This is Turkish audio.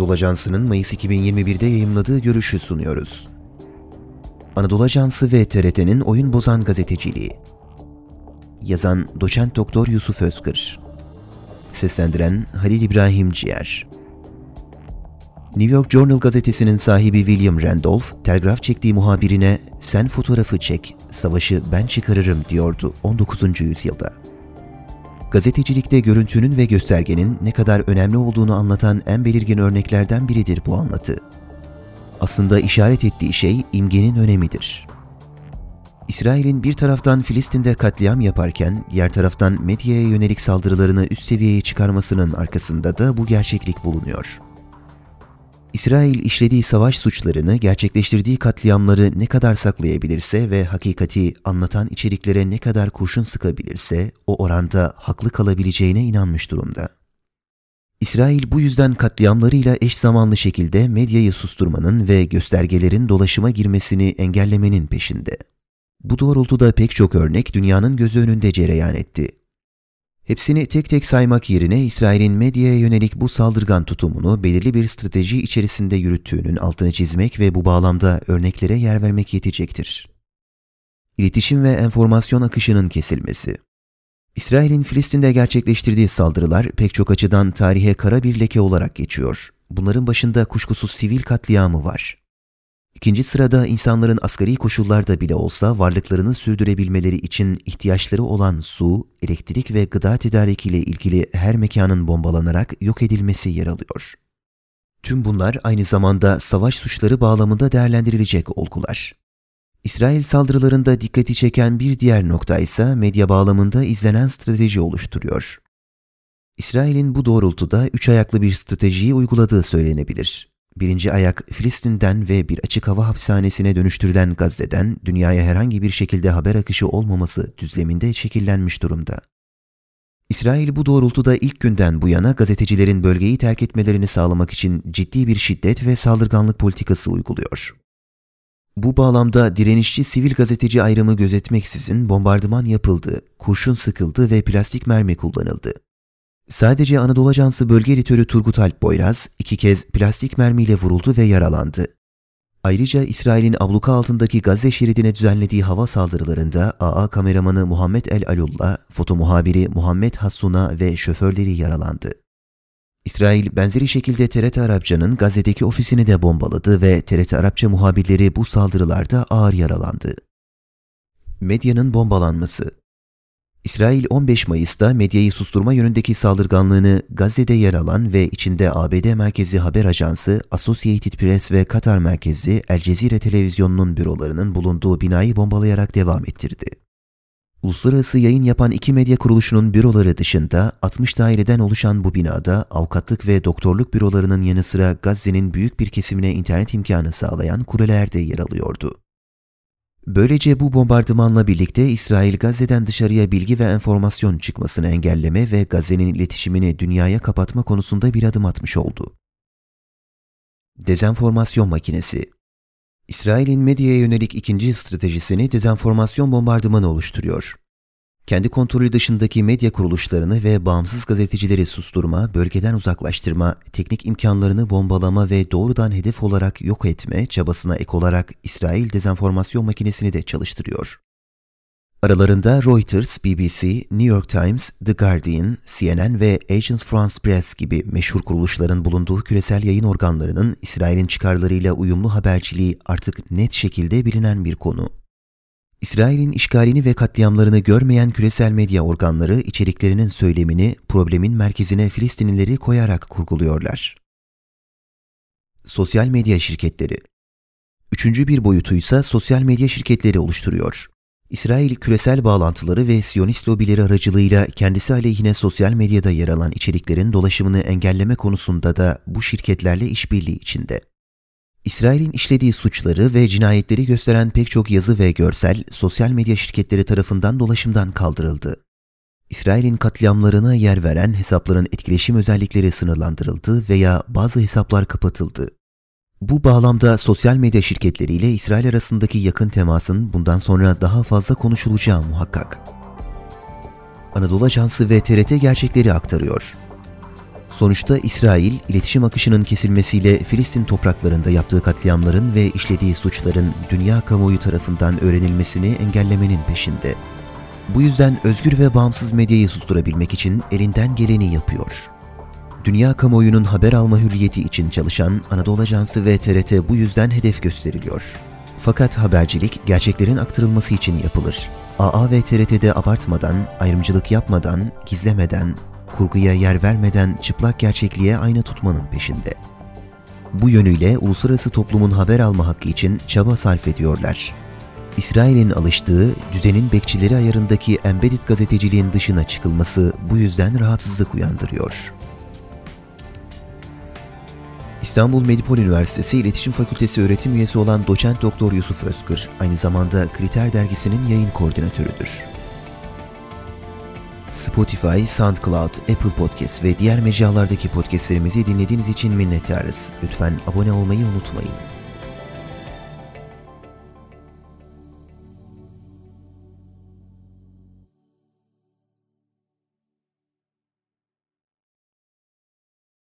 Anadolu Ajansı'nın Mayıs 2021'de yayımladığı görüşü sunuyoruz. Anadolu Ajansı ve TRT'nin oyun bozan gazeteciliği. Yazan Doçent Doktor Yusuf Özkır. Seslendiren Halil İbrahim Ciğer. New York Journal gazetesinin sahibi William Randolph, telgraf çektiği muhabirine "Sen fotoğrafı çek, savaşı ben çıkarırım." diyordu 19. yüzyılda. Gazetecilikte görüntünün ve göstergenin ne kadar önemli olduğunu anlatan en belirgin örneklerden biridir bu anlatı. Aslında işaret ettiği şey imgenin önemidir. İsrail'in bir taraftan Filistin'de katliam yaparken diğer taraftan medyaya yönelik saldırılarını üst seviyeye çıkarmasının arkasında da bu gerçeklik bulunuyor. İsrail işlediği savaş suçlarını, gerçekleştirdiği katliamları ne kadar saklayabilirse ve hakikati anlatan içeriklere ne kadar kurşun sıkabilirse o oranda haklı kalabileceğine inanmış durumda. İsrail bu yüzden katliamlarıyla eş zamanlı şekilde medyayı susturmanın ve göstergelerin dolaşıma girmesini engellemenin peşinde. Bu doğrultuda pek çok örnek dünyanın gözü önünde cereyan etti. Hepsini tek tek saymak yerine İsrail'in medyaya yönelik bu saldırgan tutumunu belirli bir strateji içerisinde yürüttüğünün altını çizmek ve bu bağlamda örneklere yer vermek yetecektir. İletişim ve enformasyon akışının kesilmesi İsrail'in Filistin'de gerçekleştirdiği saldırılar pek çok açıdan tarihe kara bir leke olarak geçiyor. Bunların başında kuşkusuz sivil katliamı var. İkinci sırada insanların asgari koşullarda bile olsa varlıklarını sürdürebilmeleri için ihtiyaçları olan su, elektrik ve gıda tedarikiyle ilgili her mekanın bombalanarak yok edilmesi yer alıyor. Tüm bunlar aynı zamanda savaş suçları bağlamında değerlendirilecek olgular. İsrail saldırılarında dikkati çeken bir diğer nokta ise medya bağlamında izlenen strateji oluşturuyor. İsrail'in bu doğrultuda üç ayaklı bir stratejiyi uyguladığı söylenebilir. Birinci ayak Filistin'den ve bir açık hava hapishanesine dönüştürülen Gazze'den dünyaya herhangi bir şekilde haber akışı olmaması düzleminde şekillenmiş durumda. İsrail bu doğrultuda ilk günden bu yana gazetecilerin bölgeyi terk etmelerini sağlamak için ciddi bir şiddet ve saldırganlık politikası uyguluyor. Bu bağlamda direnişçi sivil gazeteci ayrımı gözetmeksizin bombardıman yapıldı, kurşun sıkıldı ve plastik mermi kullanıldı. Sadece Anadolu Ajansı bölge editörü Turgut Alp Boyraz iki kez plastik mermiyle vuruldu ve yaralandı. Ayrıca İsrail'in abluka altındaki Gazze şeridine düzenlediği hava saldırılarında AA kameramanı Muhammed El Alullah, foto muhabiri Muhammed Hassuna ve şoförleri yaralandı. İsrail benzeri şekilde TRT Arapça'nın Gazze'deki ofisini de bombaladı ve TRT Arapça muhabirleri bu saldırılarda ağır yaralandı. Medyanın bombalanması İsrail 15 Mayıs'ta medyayı susturma yönündeki saldırganlığını Gazze'de yer alan ve içinde ABD merkezi haber ajansı Associated Press ve Katar merkezi El Cezire televizyonunun bürolarının bulunduğu binayı bombalayarak devam ettirdi. Uluslararası yayın yapan iki medya kuruluşunun büroları dışında 60 daireden oluşan bu binada avukatlık ve doktorluk bürolarının yanı sıra Gazze'nin büyük bir kesimine internet imkanı sağlayan kuleler de yer alıyordu. Böylece bu bombardımanla birlikte İsrail Gazze'den dışarıya bilgi ve enformasyon çıkmasını engelleme ve Gazze'nin iletişimini dünyaya kapatma konusunda bir adım atmış oldu. Dezenformasyon makinesi İsrail'in medyaya yönelik ikinci stratejisini dezenformasyon bombardımanı oluşturuyor. Kendi kontrolü dışındaki medya kuruluşlarını ve bağımsız gazetecileri susturma, bölgeden uzaklaştırma, teknik imkanlarını bombalama ve doğrudan hedef olarak yok etme çabasına ek olarak İsrail dezenformasyon makinesini de çalıştırıyor. Aralarında Reuters, BBC, New York Times, The Guardian, CNN ve Agence France Presse gibi meşhur kuruluşların bulunduğu küresel yayın organlarının İsrail'in çıkarlarıyla uyumlu haberciliği artık net şekilde bilinen bir konu. İsrail'in işgalini ve katliamlarını görmeyen küresel medya organları içeriklerinin söylemini problemin merkezine Filistinlileri koyarak kurguluyorlar. Sosyal medya şirketleri Üçüncü bir boyutuysa sosyal medya şirketleri oluşturuyor. İsrail küresel bağlantıları ve Siyonist lobileri aracılığıyla kendisi aleyhine sosyal medyada yer alan içeriklerin dolaşımını engelleme konusunda da bu şirketlerle işbirliği içinde. İsrail'in işlediği suçları ve cinayetleri gösteren pek çok yazı ve görsel sosyal medya şirketleri tarafından dolaşımdan kaldırıldı. İsrail'in katliamlarına yer veren hesapların etkileşim özellikleri sınırlandırıldı veya bazı hesaplar kapatıldı. Bu bağlamda sosyal medya şirketleriyle İsrail arasındaki yakın temasın bundan sonra daha fazla konuşulacağı muhakkak. Anadolu Ajansı ve TRT gerçekleri aktarıyor. Sonuçta İsrail, iletişim akışının kesilmesiyle Filistin topraklarında yaptığı katliamların ve işlediği suçların dünya kamuoyu tarafından öğrenilmesini engellemenin peşinde. Bu yüzden özgür ve bağımsız medyayı susturabilmek için elinden geleni yapıyor. Dünya kamuoyunun haber alma hürriyeti için çalışan Anadolu Ajansı ve TRT bu yüzden hedef gösteriliyor. Fakat habercilik gerçeklerin aktarılması için yapılır. AA ve TRT'de abartmadan, ayrımcılık yapmadan, gizlemeden, kurguya yer vermeden çıplak gerçekliğe ayna tutmanın peşinde. Bu yönüyle uluslararası toplumun haber alma hakkı için çaba sarf ediyorlar. İsrail'in alıştığı düzenin bekçileri ayarındaki embedded gazeteciliğin dışına çıkılması bu yüzden rahatsızlık uyandırıyor. İstanbul Medipol Üniversitesi İletişim Fakültesi öğretim üyesi olan doçent doktor Yusuf Özkır, aynı zamanda Kriter dergisinin yayın koordinatörüdür. Spotify, SoundCloud, Apple Podcast ve diğer mecralardaki podcastlerimizi dinlediğiniz için minnettarız. Lütfen abone olmayı unutmayın.